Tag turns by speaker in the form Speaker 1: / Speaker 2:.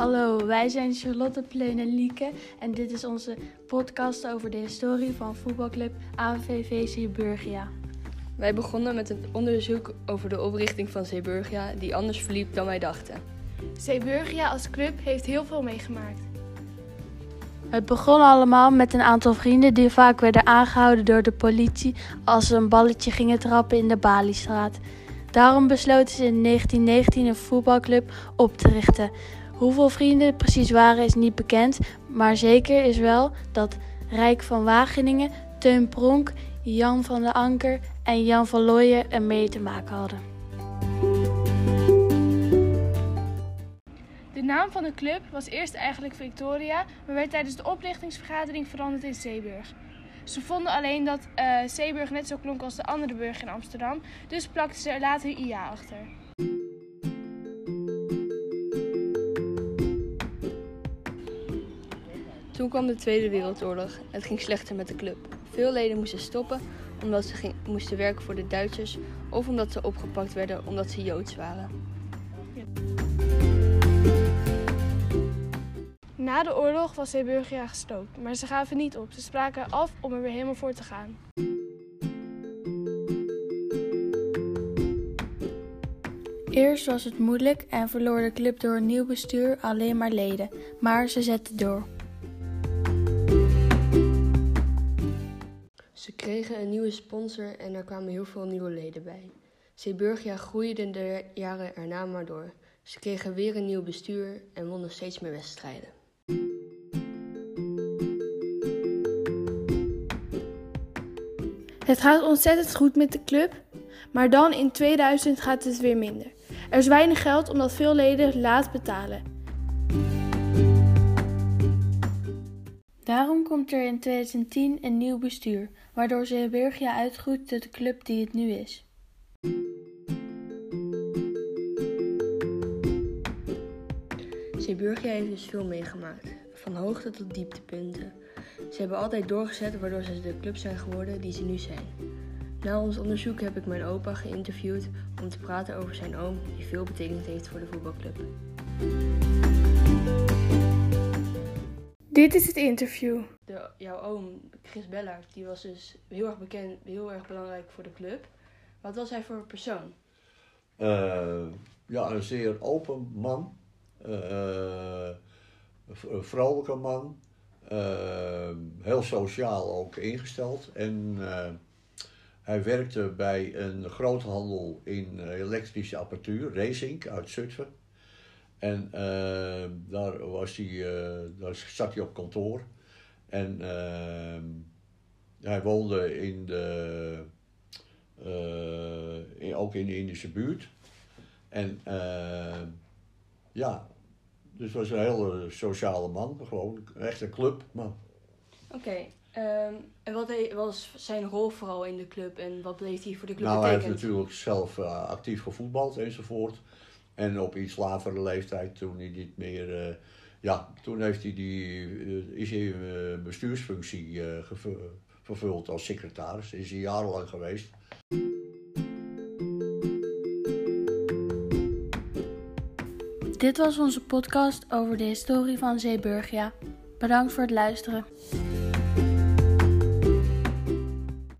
Speaker 1: Hallo, wij zijn Charlotte, Pleen en Lieke en dit is onze podcast over de historie van voetbalclub AVV Zeeburgia.
Speaker 2: Wij begonnen met een onderzoek over de oprichting van Zeeburgia die anders verliep dan wij dachten.
Speaker 3: Zeeburgia als club heeft heel veel meegemaakt.
Speaker 1: Het begon allemaal met een aantal vrienden die vaak werden aangehouden door de politie als ze een balletje gingen trappen in de Baliestraat. Daarom besloten ze in 1919 een voetbalclub op te richten. Hoeveel vrienden het precies waren is niet bekend, maar zeker is wel dat Rijk van Wageningen, Teun Pronk, Jan van de Anker en Jan van Looyen er mee te maken hadden.
Speaker 3: De naam van de club was eerst eigenlijk Victoria, maar werd tijdens de oprichtingsvergadering veranderd in Zeeburg. Ze vonden alleen dat uh, Zeeburg net zo klonk als de andere burg in Amsterdam, dus plakten ze er later IA achter.
Speaker 2: Toen kwam de Tweede Wereldoorlog. Het ging slechter met de club. Veel leden moesten stoppen omdat ze ging, moesten werken voor de Duitsers of omdat ze opgepakt werden omdat ze Joods waren.
Speaker 3: Na de oorlog was Zeeburgia gesloopt, maar ze gaven niet op. Ze spraken af om er weer helemaal voor te gaan.
Speaker 1: Eerst was het moeilijk en verloor de club door een nieuw bestuur alleen maar leden, maar ze zetten door.
Speaker 2: Kregen een nieuwe sponsor en er kwamen heel veel nieuwe leden bij. Zeeburgia groeide de jaren erna maar door. Ze kregen weer een nieuw bestuur en wonnen steeds meer wedstrijden.
Speaker 3: Het gaat ontzettend goed met de club, maar dan in 2000 gaat het weer minder. Er is weinig geld omdat veel leden laat betalen.
Speaker 1: Daarom komt er in 2010 een nieuw bestuur, waardoor Zeeburgia uitgroeit tot de club die het nu is.
Speaker 2: Zeeburgia heeft dus veel meegemaakt, van hoogte tot dieptepunten. Ze hebben altijd doorgezet waardoor ze de club zijn geworden die ze nu zijn. Na ons onderzoek heb ik mijn opa geïnterviewd om te praten over zijn oom die veel betekend heeft voor de voetbalclub.
Speaker 3: Dit is het interview.
Speaker 2: De, jouw oom, Chris Bellard, die was dus heel erg bekend, heel erg belangrijk voor de club. Wat was hij voor persoon?
Speaker 4: Uh, ja, een zeer open man. Uh, een vrolijke man. Uh, heel sociaal ook ingesteld. En hij werkte bij een groothandel in elektrische apparatuur, Racing uit Zutphen. En uh, daar, was hij, uh, daar zat hij op kantoor. En uh, hij woonde in de, in, ook in de Indische buurt. En ja, dus was een hele sociale man, gewoon echt een clubman.
Speaker 2: Oké, okay. Um, en wat was zijn rol vooral in de club en wat bleef hij voor de club
Speaker 4: nou,
Speaker 2: betekend?
Speaker 4: hij heeft natuurlijk zelf uh, actief gevoetbald enzovoort. En op iets latere leeftijd, toen hij niet meer. Uh, ja, toen heeft hij die, uh, is hij een bestuursfunctie vervuld als secretaris. Is hij jarenlang geweest.
Speaker 1: Dit was onze podcast over de historie van Zeeburgia. Bedankt voor het luisteren.